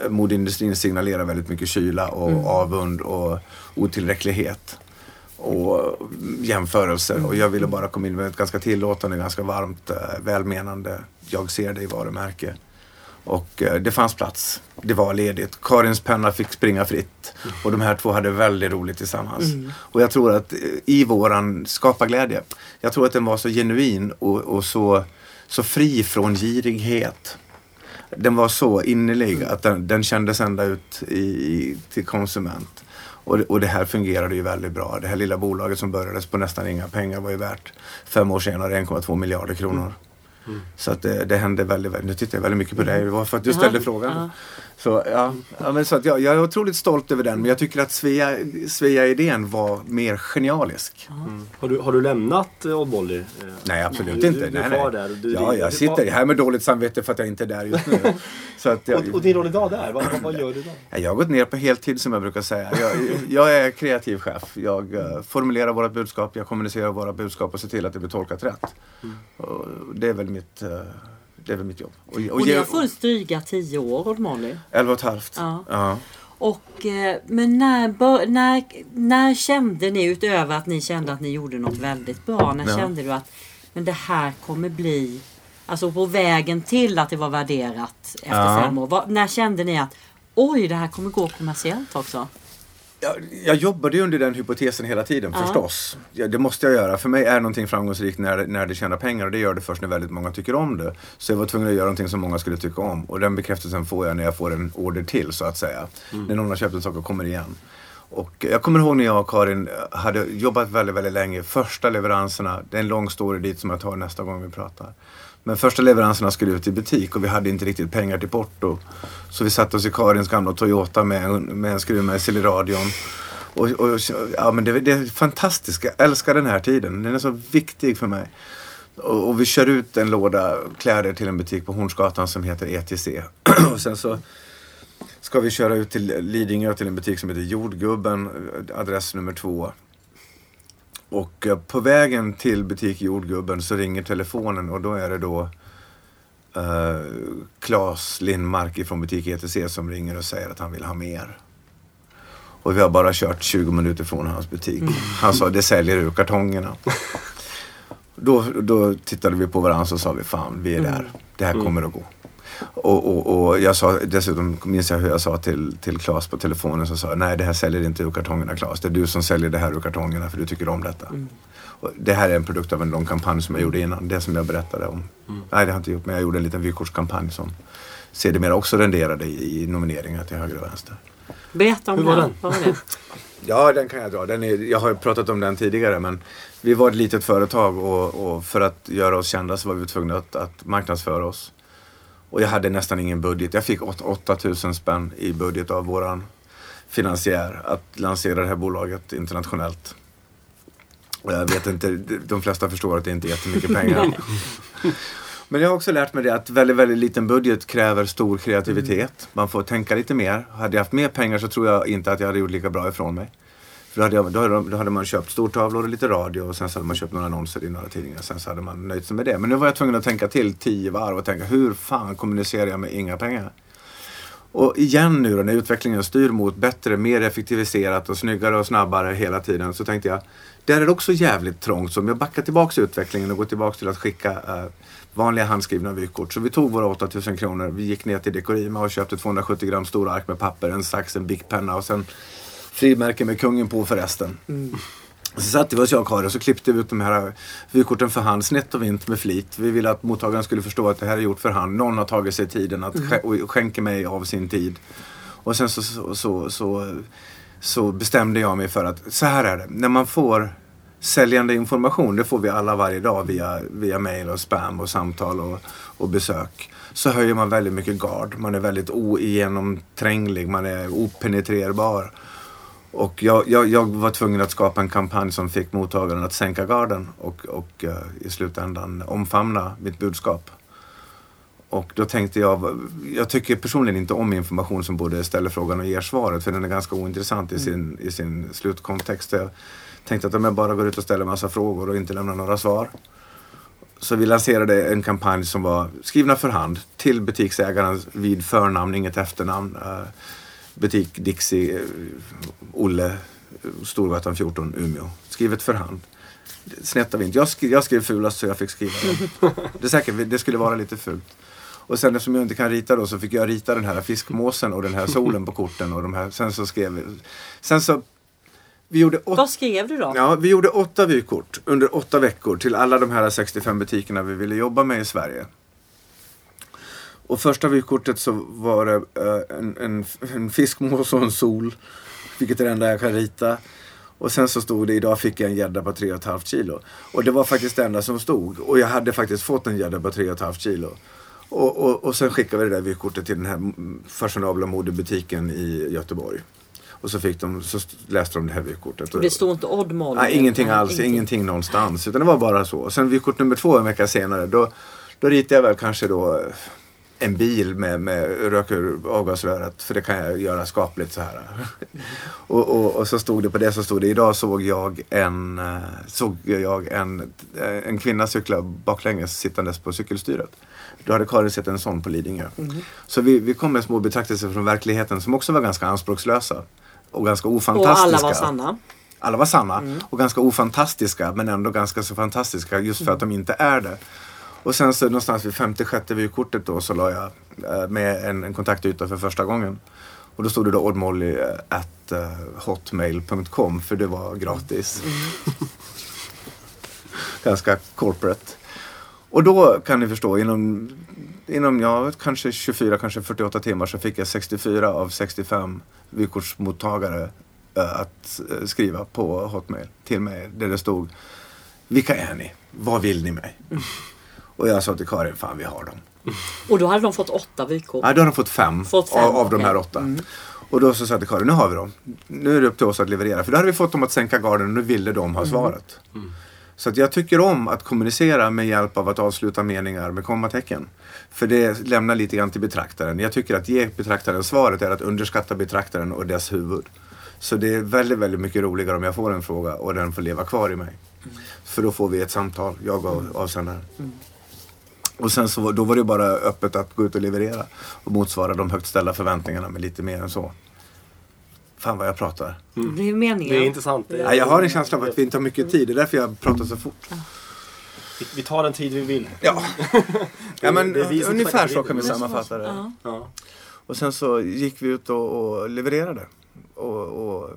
Eh, Modeindustrin signalerar väldigt mycket kyla och avund och otillräcklighet och jämförelser. Och jag ville bara komma in med ett ganska tillåtande, ganska varmt, eh, välmenande, jag ser dig varumärke. Och eh, det fanns plats. Det var ledigt. Karins penna fick springa fritt. Och de här två hade väldigt roligt tillsammans. Och jag tror att eh, i våran skaparglädje, jag tror att den var så genuin och, och så, så fri från girighet. Den var så innerlig att den, den kändes ända ut i, till konsument. Och, och det här fungerade ju väldigt bra. Det här lilla bolaget som börjades på nästan inga pengar var ju värt fem år senare 1,2 miljarder kronor. Så att det, det hände väldigt, väldigt, nu tittar jag väldigt mycket på dig, det var för att du Jaha, ställde frågan. ja. Så, ja, ja, men så att jag, jag är otroligt stolt över den men jag tycker att Svea, Svea-idén var mer genialisk. Har du, har du lämnat eh, Odd Molly? Eh, Nej absolut Du- inte. du- du nej, nej. där. Du- ja, jag sitter här med dåligt samvete för att jag inte är där just nu. så att jag, Och, och din roll idag där, vad, vad, gör du då? Ja, Jag har gått ner på heltid som jag brukar säga. Jag, jag är kreativ chef. Jag eh, formulerar våra budskap, jag kommunicerar våra budskap och ser till att det blir tolkat rätt. Och det, är väl mitt, eh, det är väl mitt jobb. Och, och, Och ge- har funnits dryga tio år Odd Molly. Elva och ett halvt. Ja. Ja. Och, eh, men när, när, när kände ni, utöver att ni kände att ni gjorde något väldigt bra, när Ja. kände du att men det här kommer bli, alltså på vägen till att det var värderat efter Ja. fem år, vad, när kände ni att oj, det här kommer gå kommersiellt också? Jag, jag jobbade ju under den hypotesen hela tiden Ja. förstås. Ja, det måste jag göra. För mig är någonting framgångsrikt när, när det tjänar pengar och det gör det först när väldigt många tycker om det. Så jag var tvungen att göra någonting som många skulle tycka om. Och den bekräftelsen får jag när jag får en order till så att säga. När någon har köpt en sak och kommer igen. Och jag kommer ihåg när jag och Karin hade jobbat väldigt, väldigt länge. Första leveranserna, det är en lång story dit som jag tar nästa gång vi pratar. Men första leveranserna skulle ut i butik och vi hade inte riktigt pengar till porto. Så vi satte oss i Karins gamla Toyota med en, med en skruvmejsel i radion. Och, och, ja, men det, det är fantastiskt. Jag älskar den här tiden. Den är så viktig för mig. Och, och vi kör ut en låda kläder till en butik på Hornsgatan som heter ETC. och sen så ska vi köra ut till Lidingö till en butik som heter Jordgubben, adress nummer två. Och eh, på vägen till butik Jordgubben så ringer telefonen och då är det då eh, Claes Lindmark från butik ETC som ringer och säger att han vill ha mer. Och vi har bara kört 20 minuter från hans butik. Han sa det säljer ur kartongerna. Då, då tittade vi på varandra och sa vi fan vi är där. Det här kommer att gå. Och, och, och jag sa, dessutom minns jag hur jag sa till, till Claes på telefonen så sa nej det här säljer inte ur kartongerna Claes. Det är du som säljer det här ur kartongerna för du tycker om detta. Och det här är en produkt av en lång kampanj som jag gjorde innan. Det som jag berättade om. Nej det har jag inte gjort men jag gjorde en liten vykortskampanj som sedermera också renderade i, i nomineringar till höger och vänster. Berätta om Hur var den. Vad var det? Ja, den kan jag dra. Den är, jag har ju pratat om den tidigare men vi var ett litet företag och, och för att göra oss kända så var vi tvungna att, att marknadsföra oss. Och jag hade nästan ingen budget. Jag fick 8 8000 spänn i budget av våran finansiär att lansera det här bolaget internationellt. Och jag vet inte, de flesta förstår att det inte är jättemycket pengar. Men jag har också lärt mig det att väldigt, väldigt liten budget kräver stor kreativitet. Man får tänka lite mer. Hade jag haft mer pengar så tror jag inte att jag hade gjort lika bra ifrån mig. För då hade, jag, då hade, då hade man köpt stortavlor och lite radio och sen så hade man köpt några annonser i några tidningar. Sen så hade man nöjt sig med det. Men nu var jag tvungen att tänka till tio varv och tänka hur fan kommunicerar jag med inga pengar? Och igen nu då när utvecklingen styr mot bättre, mer effektiviserat och snyggare och snabbare hela tiden så tänkte jag där är det också jävligt trångt så om jag backar tillbaks i utvecklingen och går tillbaks till att skicka eh, vanliga handskrivna vykort. Så vi tog våra 8000 kronor, vi gick ner till Dekorima och köpte 270 gram stora ark med papper, en sax, en bickpenna och sen frimärke med kungen på förresten. Så satte vi oss jag och Karin och så klippte vi ut de här vykorten för hand, snett och vint med flit. Vi ville att mottagaren skulle förstå att det här är gjort för hand. Någon har tagit sig tiden att sk- och skänker mig av sin tid. Och sen så, så, så, så, så bestämde jag mig för att så här är det. När man får säljande information, det får vi alla varje dag via, via mail och spam och samtal och, och besök. Så höjer man väldigt mycket gard. Man är väldigt ogenomtränglig, man är openetrerbar. Och jag, jag, jag var tvungen att skapa en kampanj som fick mottagaren att sänka garden och, och eh, i slutändan omfamna mitt budskap. Och då tänkte jag, jag tycker personligen inte om information som både ställer frågan och ger svaret för den är ganska ointressant i sin, i sin slutkontext. Jag tänkte att om jag bara går ut och ställer massa frågor och inte lämnar några svar. Så vi lanserade en kampanj som var skrivna för hand till butiksägaren vid förnamn, inget efternamn. Eh, butik Dixie, Olle, Storgatan 14, Umeå. Skrivet för hand. Snett av inte. Jag skrev, jag skrev fulast så jag fick skriva det. Det, är säkert, det skulle vara lite fult. Och sen eftersom jag inte kan rita då så fick jag rita den här fiskmåsen och den här solen på korten. Och de här, sen så skrev vi. Sen så vi gjorde åtta, Vad skrev du då? ja, vi gjorde åtta vykort under åtta veckor till alla de här 65 butikerna vi ville jobba med i Sverige. Och första vykortet så var det eh, en, en, en fiskmås och en sol. Vilket är det enda jag kan rita. Och sen så stod det idag fick jag en gädda på 3,5 kilo. Och det var faktiskt det enda som stod. Och jag hade faktiskt fått en gädda på 3,5 kilo. Och, och, och sen skickade vi det där vykortet till den här fashionabla modebutiken i Göteborg. Och så, fick de, så läste de det här vykortet. Det stod inte Odd Molly? Nej, ingenting alls. ingenting. Ingenting någonstans. Utan det var bara så. Och sen vykort nummer två en vecka senare. Då, då ritade jag väl kanske då en bil med, med rök ur avgasröret. För det kan jag göra skapligt så här. och, och, och så stod det på det så stod det idag såg jag en, eh, såg jag en, eh, en kvinna cykla baklänges sittandes på cykelstyret. Då hade Karin sett en sån på Lidingö. Så vi, vi kom med små betraktelser från verkligheten som också var ganska anspråkslösa. Och ganska Och ofantastiska. alla var sanna? Alla var sanna och ganska ofantastiska men ändå ganska så fantastiska just för att de inte är det. Och sen så någonstans vid 56 vykortet då så la jag eh, med en, en kontaktyta för första gången. Och då stod det då oddmolly eh, at eh, hotmail.com för det var gratis. ganska corporate. Och då kan ni förstå inom, inom ja, kanske 24, kanske 48 timmar så fick jag 64 av 65 vykortsmottagare att skriva på Hotmail till mig där det stod Vilka är ni? Vad vill ni mig? Och jag sa till Karin, fan vi har dem. Och då hade de fått åtta vykort? Nej, då har de fått fem, Fått fem, av, av de här okej. Mm. åtta. Och då så sa jag till Karin, nu har vi dem. Nu är det upp till oss att leverera. För då hade vi fått dem att sänka garden och nu ville de Mm. ha svaret. Så att jag tycker om att kommunicera med hjälp av att avsluta meningar med kommatecken. För det lämnar lite grann till betraktaren. Jag tycker att ge betraktaren svaret är att underskatta betraktaren och dess huvud. Så det är väldigt, väldigt mycket roligare om jag får en fråga och den får leva kvar i mig. För då får vi ett samtal, jag och avsändaren. Och sen så då var det bara öppet att gå ut och leverera och motsvara de högt ställda förväntningarna med lite mer än så. Fan vad jag pratar. Det är meningen. Det är intressant. Det är- Ja, jag har en känsla av att vi inte har mycket tid. Det är därför jag pratar så fort. Vi, tar den tid vi vill. Ja, ja men ungefär så kan vi sammanfatta det. Ja. Ja. Och sen så gick vi ut och, och levererade. Och, och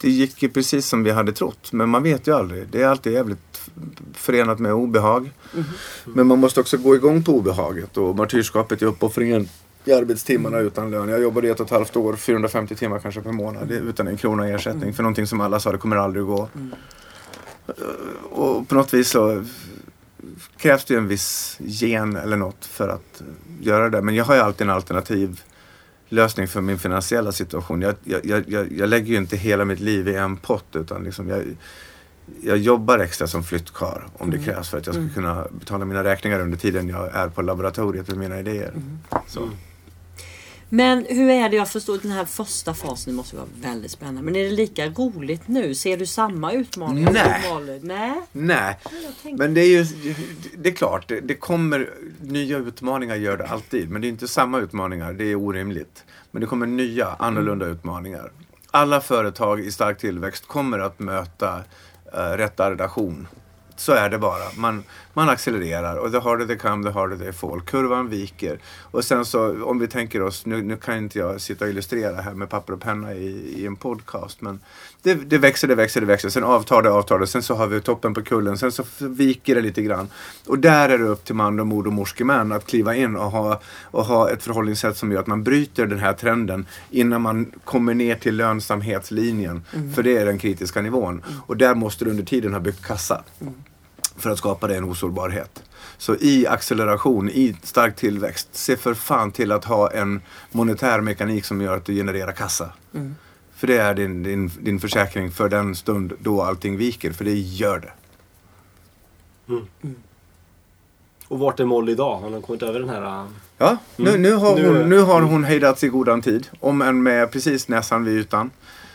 det gick ju precis som vi hade trott. Men man vet ju aldrig. Det är alltid jävligt förenat med obehag. Men man måste också gå igång på obehaget. Och martyrskapet i uppoffringen i arbetstimmarna utan lön. Jag jobbade i ett och ett halvt år, 450 timmar kanske per månad. Utan en krona i ersättning för någonting som alla sa det kommer aldrig gå. Eh, och på något vis så krävs det ju en viss gen eller något för att göra det. Men jag har ju alltid en alternativ lösning för min finansiella situation. Jag, jag, jag, jag, jag lägger ju inte hela mitt liv i en pott utan liksom jag, jag jobbar extra som flyttkarl om det krävs för att jag ska kunna betala mina räkningar under tiden jag är på laboratoriet med mina idéer. Så. Men hur är det? Jag förstår den här första fasen måste vara väldigt spännande. Men är det lika roligt nu? Ser du samma utmaningar? Nej. Nej. Nej, men det är ju det är klart, det, det kommer nya utmaningar gör det alltid. Men det är inte samma utmaningar, det är orimligt. Men det kommer nya, annorlunda utmaningar. Alla företag i stark tillväxt kommer att möta Eh, uh, retardation. Så är det bara. Man, man accelererar och the harder they come, the harder they fall. Kurvan viker. Och sen så om vi tänker oss, nu, nu kan inte jag sitta och illustrera här med papper och penna i, i en podcast. Men det, det växer, det växer, det växer. Sen avtar det, avtar det. Sen så har vi toppen på kullen. Sen så viker det lite grann. Och där är det upp till man och mod och morskemän att kliva in och ha, och ha ett förhållningssätt som gör att man bryter den här trenden innan man kommer ner till lönsamhetslinjen. För det är den kritiska nivån. Och där måste du under tiden ha byggt kassa för att skapa dig en osårbarhet. Så i acceleration, i stark tillväxt, se för fan till att ha en monetär mekanik som gör att du genererar kassa. För det är din, din, din försäkring för den stund då allting viker, för det gör det. Och vart är Molly idag? Har hon kommit över den här... äh, Ja, nu, nu, har Nu- hon, nu har hon hejdats i godan tid. Om än med precis näsan vid ytan.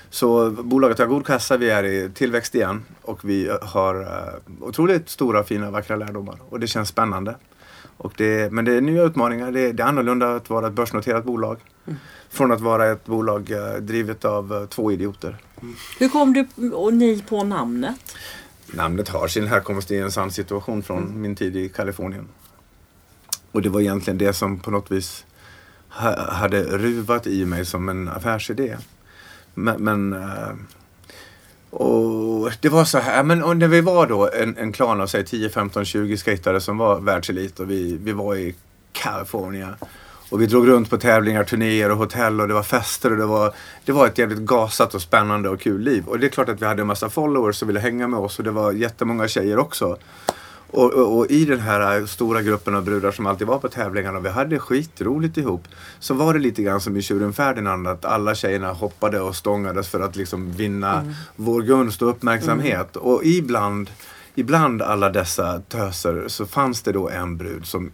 Så bolaget har god kassa, vi är i tillväxt igen och vi har uh, otroligt stora, fina, vackra lärdomar. Och det känns spännande. Och det, men det är nya utmaningar. Det är, det är annorlunda att vara ett börsnoterat bolag. Från att vara ett bolag eh, drivet av eh, två idioter. Hur kom du och ni på namnet? Namnet har sin härkomst i en sann situation från min tid i Kalifornien. Och det var egentligen det som på något vis ha, hade ruvat i mig som en affärsidé. Men, men eh, och det var så här, men och när vi var då en, en klan av säg 10, 15, 20 skatare som var världselit och vi, vi var i Kalifornien. Och vi drog runt på tävlingar, turnéer och hotell och det var fester och det var, det var ett jävligt gasat och spännande och kul liv. Och det är klart att vi hade en massa followers som ville hänga med oss och det var jättemånga tjejer också. Och, och, och i den här stora gruppen av brudar som alltid var på tävlingarna och vi hade skitroligt ihop. Så var det lite grann som i Tjuren Ferdinand att alla tjejerna hoppade och stångades för att liksom vinna vår gunst och uppmärksamhet. Och ibland, ibland alla dessa töser så fanns det då en brud som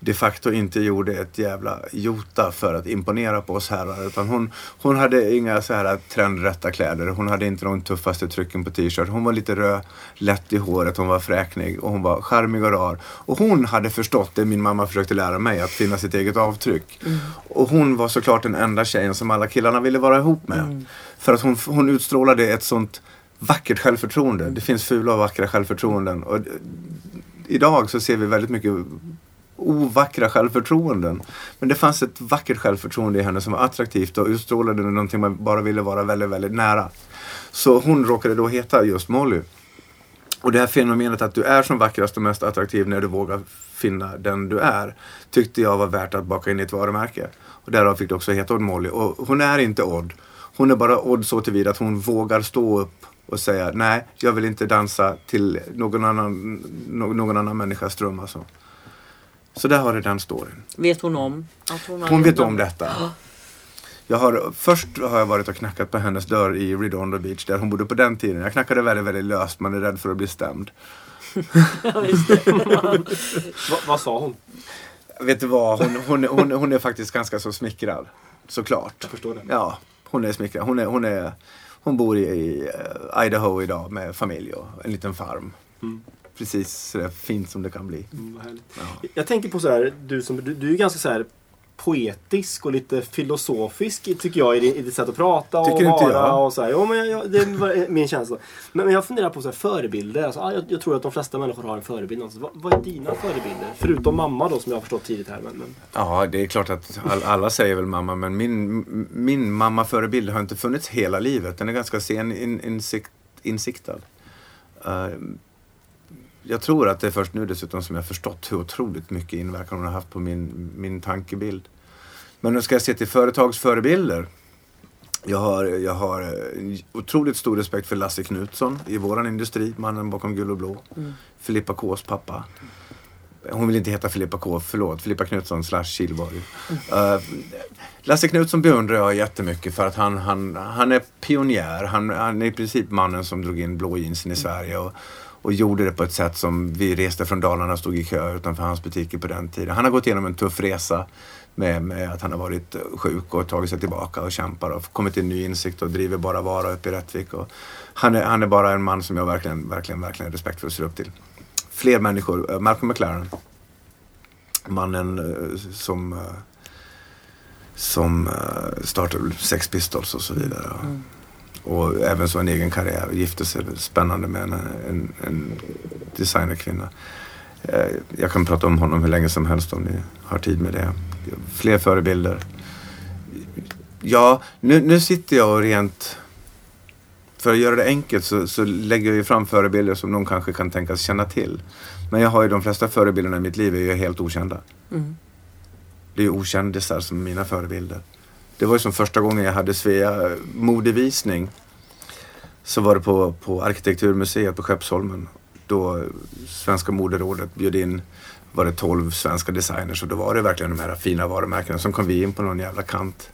de facto inte gjorde ett jävla jota för att imponera på oss herrar. Utan hon, hon hade inga så här trendrätta kläder. Hon hade inte de tuffaste trycken på t-shirt. Hon var lite röd, lätt i håret, hon var fräknig och hon var charmig och rar. Och hon hade förstått det min mamma försökte lära mig, att finna sitt eget avtryck. Och hon var såklart den enda tjejen som alla killarna ville vara ihop med. För att hon, hon utstrålade ett sånt vackert självförtroende. Det finns fula och vackra självförtroenden. Och idag så ser vi väldigt mycket ovackra självförtroenden. Men det fanns ett vackert självförtroende i henne som var attraktivt och utstrålade någonting man bara ville vara väldigt, väldigt nära. Så hon råkade då heta just Molly. Och det här fenomenet att du är som vackrast och mest attraktiv när du vågar finna den du är tyckte jag var värt att baka in i ett varumärke. Och därav fick det också heta Odd Molly. Och hon är inte Odd. Hon är bara Odd så tillvida att hon vågar stå upp och säga nej, jag vill inte dansa till någon annan, någon annan människas dröm. Alltså. Så där har du den storyn. Vet hon om att hon har Hon vet om detta. Jag har, först har jag varit och knackat på hennes dörr i Redondo Beach där hon bodde på den tiden. Jag knackade väldigt, väldigt löst. Man är rädd för att bli stämd. Ja, just det. Va, vad sa hon? Vet du vad? Hon, hon, hon, hon är faktiskt ganska så smickrad. Såklart. Jag förstår det. Ja, hon är smickrad. Hon, är, hon, är, hon bor i, i eh, Idaho idag med familj och en liten farm. Mm. Precis sådär fint som det kan bli. Mm. Ja. Jag tänker på så här, du, som, du, du är ganska så här poetisk och lite filosofisk tycker jag i ditt, i ditt sätt att prata och Tycker inte vara. jag. Och så här. Jo, men jag, det var min känsla. Men, men jag funderar på så här, förebilder. Alltså, ah, jag, jag tror att de flesta människor har en förebild. Alltså, vad, vad är dina förebilder? Förutom mamma då som jag har förstått tidigt här. Men, men, Ja, det är klart att all, alla säger väl mamma, men min, min mamma-förebild har inte funnits hela livet. Den är ganska sen in, insikt, insiktad. Eh, jag tror att det är först nu dessutom som jag förstått hur otroligt mycket inverkan hon har haft på min, min tankebild. Men nu ska jag se till företagsförebilder. Jag har, jag har eh, otroligt stor respekt för Lasse Knutsson i våran industri, mannen bakom Gul och Blå. Filippa Ks pappa. Hon vill inte heta Filippa K, förlåt. Filippa Knutsson slash Kihlborg. Uh, Lasse Knutsson beundrar jag jättemycket för att han, han, han är pionjär. Han, han är i princip mannen som drog in blå jeansen i Sverige. Och, och gjorde det på ett sätt som vi reste från Dalarna och stod i kö utanför hans butiker på den tiden. Han har gått igenom en tuff resa med, med att han har varit sjuk och tagit sig tillbaka och kämpar och kommit till en ny insikt och driver bara vara uppe i Rättvik. Och han, är, han är bara en man som jag verkligen, verkligen, verkligen respekt för och ser upp till. Fler människor, eh, Malcolm McLaren. Mannen eh, som, eh, som startade Sex Pistols och så vidare. Mm. Och även så en egen karriär. Gifte sig spännande med en, en, en designerkvinna. Eh, Jag kan prata om honom hur länge som helst om ni har tid med det. Fler förebilder. Ja, nu, nu sitter jag och rent... För att göra det enkelt så, så lägger jag ju fram förebilder som någon kanske kan tänkas känna till. Men jag har ju de flesta förebilderna i mitt liv är ju helt okända. Mm. Det är ju okändisar som är mina förebilder. Det var ju som första gången jag hade Svea modevisning. Så var det på, på Arkitekturmuseet på Skeppsholmen. Då Svenska Moderådet bjöd in var det 12 svenska designers och då var det verkligen de här fina varumärkena. Som kom vi in på någon jävla kant.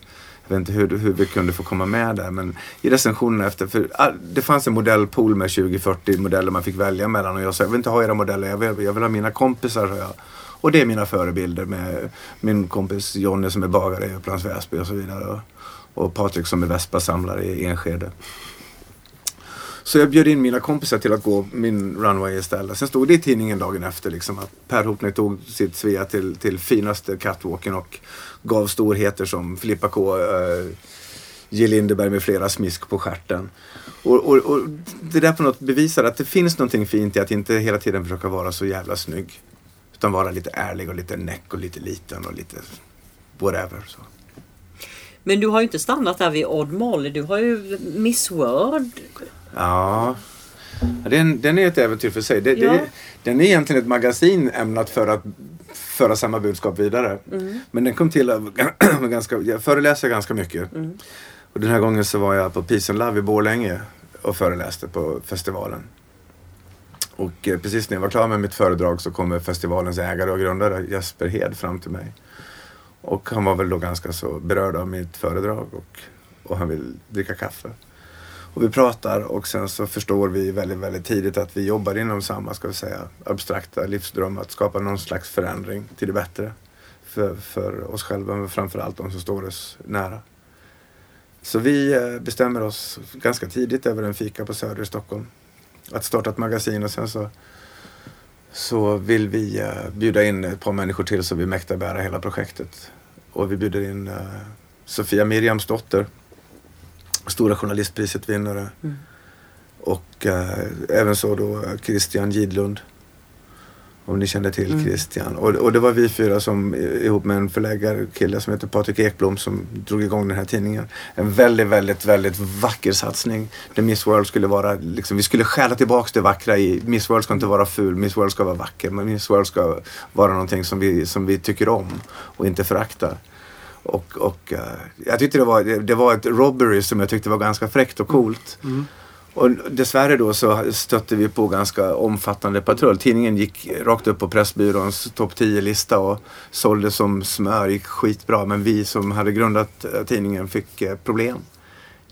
Jag vet inte hur, hur vi kunde få komma med där men i recensionerna efter, för det fanns en modellpool med 20-40 modeller man fick välja mellan och jag sa jag vill inte ha era modeller, jag vill, jag vill ha mina kompisar. Så Jag. Och det är mina förebilder med min kompis Jonny som är bagare i Upplands Väsby och så vidare. Och, och Patrik som är Vespa-samlare i Enskede. Så jag bjöd in mina kompisar till att gå min runway istället. Sen stod det i tidningen dagen efter liksom att Per Hopney tog sitt Svea till, till finaste catwalken och gav storheter som Filippa K, eh, uh, Jill Lindeberg med flera smisk på stjärten. Och, och, och det där på något bevisar att det finns någonting fint i att inte hela tiden försöka vara så jävla snygg. Utan vara lite ärlig och lite näck och lite liten och lite whatever. Så. Men du har ju inte stannat där vid Odd Molly. Du har ju Miss World. Ja, den, den är ett äventyr för sig. Det, Ja. det, den är egentligen ett magasin ämnat för att föra samma budskap vidare. Men den kom till av ganska, jag föreläser ganska mycket. Och den här gången så var jag på Peace and Love i Borlänge och föreläste på festivalen. Och eh, precis när jag var klar med mitt föredrag så kommer festivalens ägare och grundare Jesper Hed fram till mig. Och han var väl då ganska så berörd av mitt föredrag och, och han vill dricka kaffe. Och vi pratar och sen så förstår vi väldigt, väldigt tidigt att vi jobbar inom samma, ska vi säga, abstrakta livsdröm. Att skapa någon slags förändring till det bättre. För, för oss själva men framförallt de som står oss nära. Så vi eh, bestämmer oss ganska tidigt över en fika på Söder i Stockholm. Att starta ett magasin och sen så, så vill vi eh, bjuda in ett par människor till så vi mäktar bära hela projektet. Och vi bjuder in eh, Sofia Miriamsdotter Stora journalistpriset vinnare. Mm. Och eh, även så då eh, Christian Gidlund. Om ni känner till Mm. Christian. Och, och det var vi fyra som eh, ihop med en förläggarkille som heter Patrik Ekblom som drog igång den här tidningen. En väldigt, väldigt, väldigt vacker satsning. Där Miss World skulle vara, liksom, vi skulle stjäla tillbaks det vackra i Miss World ska inte vara ful, Miss World ska vara vacker. Men Miss World ska vara någonting som vi, som vi tycker om och inte föraktar. Och, och eh, jag tyckte det var, det, det var ett robbery som jag tyckte var ganska fräckt och coolt. Och dessvärre då så stötte vi på ganska omfattande patrull. Tidningen gick rakt upp på Pressbyråns topp 10-lista och sålde som smör, gick skitbra. Men vi som hade grundat eh, tidningen fick eh, problem.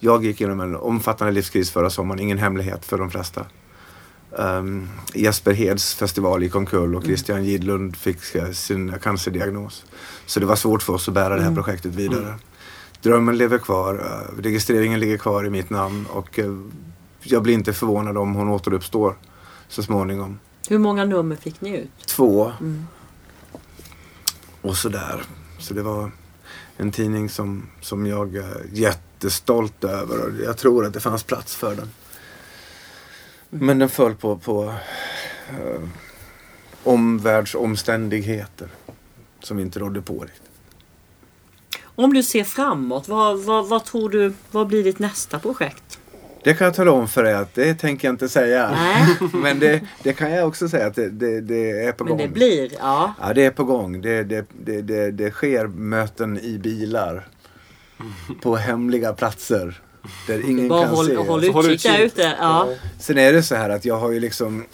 Jag gick igenom en omfattande livskris förra sommaren, ingen hemlighet för de flesta. Um, Jesper Heds festival gick omkull och Christian Gidlund fick eh, sin cancerdiagnos. Så det var svårt för oss att bära det här projektet vidare. Drömmen lever kvar, registreringen ligger kvar i mitt namn och jag blir inte förvånad om hon återuppstår så småningom. Hur många nummer fick ni ut? Två. Mm. Och sådär. Så det var en tidning som, som jag är jättestolt över och jag tror att det fanns plats för den. Men den föll på, på eh, omvärldsomständigheter som inte rådde på riktigt. Om du ser framåt, vad, vad, vad tror du, vad blir ditt nästa projekt? Det kan jag tala om för dig att det tänker jag inte säga. Nej, Men det, det kan jag också säga att det, det, det är på men gång. det blir, ja. Ja, det är på gång. Det, det, det, det, det sker möten i bilar. På hemliga platser. Där ingen Bara kan håll, se. håll Så håll utkik där utkik. ute. Ja. Sen är det så här att jag har ju liksom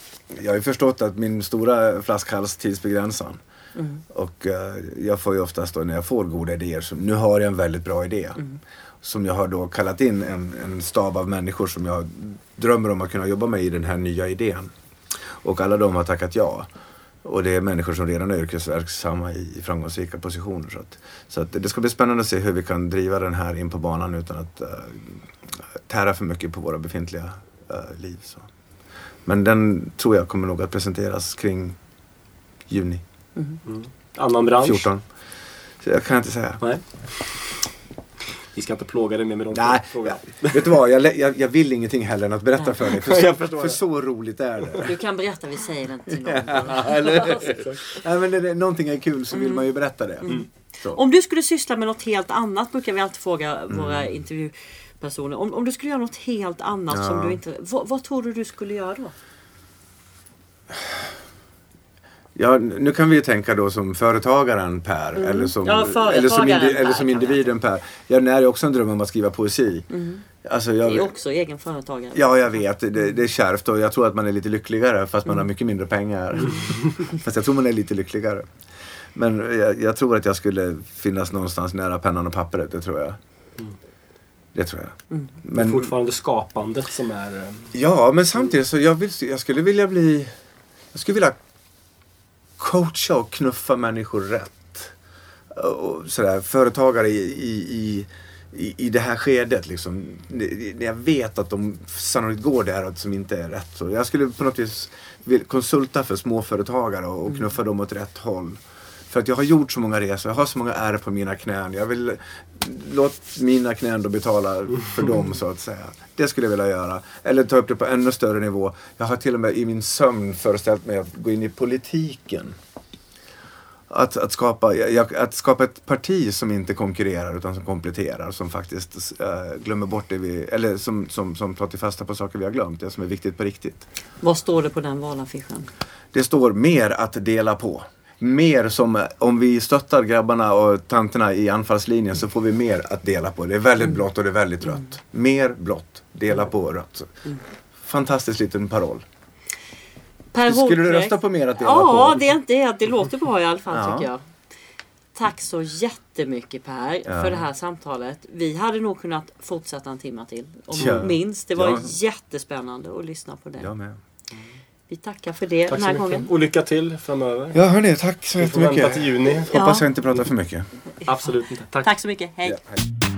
Jag har ju förstått att min stora flaskhals tidsbegränsad. Mm. Och eh, jag får ju oftast då när jag får goda idéer, så nu har jag en väldigt bra idé. Mm. Som jag har då kallat in en, en stab av människor som jag drömmer om att kunna jobba med i den här nya idén. Och alla de har tackat ja. Och det är människor som redan är yrkesverksamma i framgångsrika positioner. Så, att, så att det ska bli spännande att se hur vi kan driva den här in på banan utan att uh, tära för mycket på våra befintliga uh, liv. Så. Men den tror jag kommer nog att presenteras kring juni Mm. Annan bransch? 14. Så jag kan inte säga. Nej. Vi ska inte plåga dig mer med de Nej, frågorna. vet du vad? Jag, jag, jag vill ingenting heller än att berätta för dig. För så, för så roligt är det. Du kan berätta, vi säger det inte till någon. Eller? Nej, men när det, någonting är kul så vill man ju berätta det. Så. Om du skulle syssla med något helt annat brukar vi alltid fråga Mm. våra intervjupersoner. Om, om du skulle göra något helt annat som Ja. du inte... Vad, vad tror du du skulle göra då? Ja, nu kan vi ju tänka då som företagaren Per. Eller som, Ja, företagaren eller som, indi- Per eller som individen Per. Jag när också en dröm om att skriva poesi. Alltså, Det jag, är också egen företagare. Ja, jag vet. Det, det är kärvt och jag tror att man är lite lyckligare fast man har mycket mindre pengar. fast jag tror man är lite lyckligare. Men jag, jag tror att jag skulle finnas någonstans nära pennan och pappret, det tror jag. Det tror jag. Men Men, fortfarande skapandet som är... eh, ja, men samtidigt så jag, vill, jag skulle vilja bli... Jag skulle vilja coacha och knuffa människor rätt. Och sådär, företagare i, i, i, i, det här skedet. Liksom. Det- Jag vet att de sannolikt går där som inte är rätt. Så jag skulle på något vis konsulta för småföretagare och och knuffa dem åt rätt håll. För att jag har gjort så många resor, jag har så många ärr på mina knän. Jag vill låt mina knän då betala för dem så att säga. Det skulle jag vilja göra. Eller ta upp det på ännu större nivå. Jag har till och med i min sömn föreställt mig att gå in i politiken. Att, att, skapa, att skapa ett parti som inte konkurrerar utan som kompletterar. Som faktiskt eh, glömmer bort det vi, eller som, som, som tar till fasta på saker vi har glömt. Det som är viktigt på riktigt. Vad står det på den valaffischen? Det står mer att dela på. Mer som om vi stöttar grabbarna och tanterna i anfallslinjen så får vi mer att dela på. Det är väldigt blått och det är väldigt rött. Mer blått, dela på rött. Fantastisk liten paroll. Per Skulle du rösta på mer att dela Ja, på? det är inte det. Det låter bra i alla fall Ja. tycker jag. Tack så jättemycket Per Ja. för det här samtalet. Vi hade nog kunnat fortsätta en timme till. Om Ja. minst. Det var Ja. jättespännande att lyssna på det. Vi tackar för det Tack den här mycket. gången. Och lycka till framöver. Ja hörni, tack så Vi får vänta till jättemycket. juni. Hoppas jag inte pratar för mycket. Absolut inte. Tack. Tack så mycket. Hej. Ja, hej.